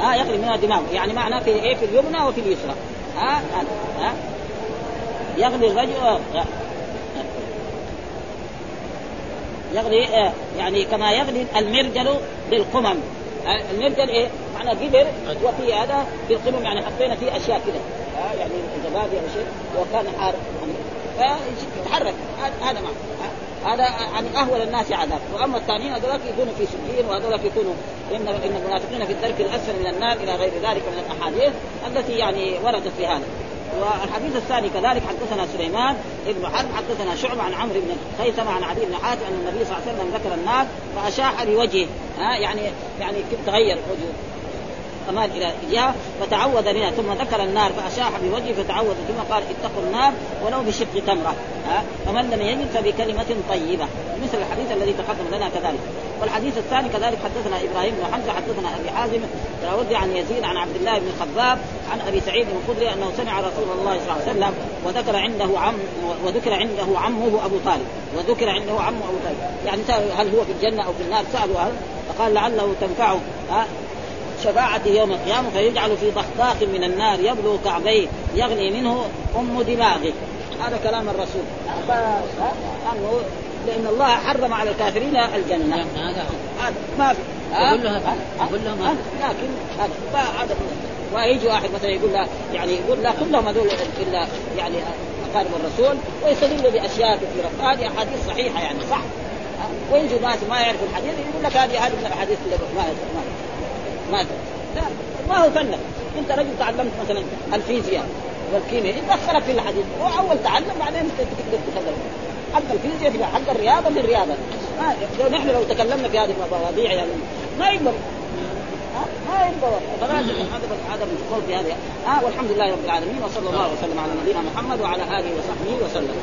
ها يغلي منها دماغه يعني معناه في إيه؟ في اليمنى وفي اليسرى. ها؟ ها؟ يغلي الرجل آه يغلي آه يعني كما يغلي المرجل بالقمم. المرجل إيه؟ معنى قدر وفي هذا في القمم يعني حطينا فيه أشياء كذا آه يعني زبادي أو شيء وكان حار. فيتحرك. هذا معنى هذا يعني أهون الناس عذاب وأما الثانيين هذول يكونوا في سجين وهذول يكونوا ان إن المنافقين في الدرك الأسفل من النار إلى غير ذلك من الأحاديث التي يعني وردت في هذا. والحديث الثاني كذلك حدثنا سليمان ابن حرب حدثنا شعبة عن عمرو بن خيثمة عن عدي بن حاتم أن النبي صلى الله عليه وسلم ذكر الناس فأشاح بوجهه. ها يعني يعني تغير وجهه. أمان إلى جهة فتعوذ منها ثم ذكر النار فأشاح بوجهه فتعوذ ثم قال اتقوا النار ولو بشق تمرة. ها؟ فمن لم يجد فبكلمة طيبة. مثل الحديث الذي تقدم لنا كذلك. والحديث الثاني كذلك حدثنا إبراهيم بن حمزة حدثنا أبي حازم راودي عن يزيد عن عبد الله بن الخباب عن أبي سعيد الخدري أنه سمع رسول الله صلى الله عليه وسلم وذكر عنده عم وذكر عنده عمه أبو طالب. وذكر عنده عمه أبو طالب. يعني هل هو في الجنة أو في النار؟ سألوا هل فقال لعله تنفعه. شفاعته يوم القيامة فيجعل في ضخضاخ من النار يبلغ كعبيه يغلي منه أم دماغه. هذا كلام الرسول. أنه لأن الله حرم على الكافرين الجنة. هذا ما في. يقول له يقول لهم لكن هذا ويجي واحد مثلا يقول لا يعني يقول لا كلهم هذول إلا يعني أقارب الرسول ويستدل بأشياء كثيرة. هذه أحاديث صحيحة يعني صح؟ ويجي ناس ما يعرفوا الحديث يقول لك هذه هذه من الأحاديث اللي ما ما ما لا ما هو فنك أنت رجل تعلمت مثلا الفيزياء والكيمياء يدخلك في الحديث. هو أول تعلم بعدين تقدر تتكلم حق الفيزياء في حق الرياضة في الرياضة. ما نحن لو تكلمنا في هذه المواضيع يعني ما يقدر. ما يقدر. هذا هذا من قول في هذه. آه والحمد لله رب العالمين وصلى الله وسلم على نبينا محمد وعلى آله وصحبه وسلم.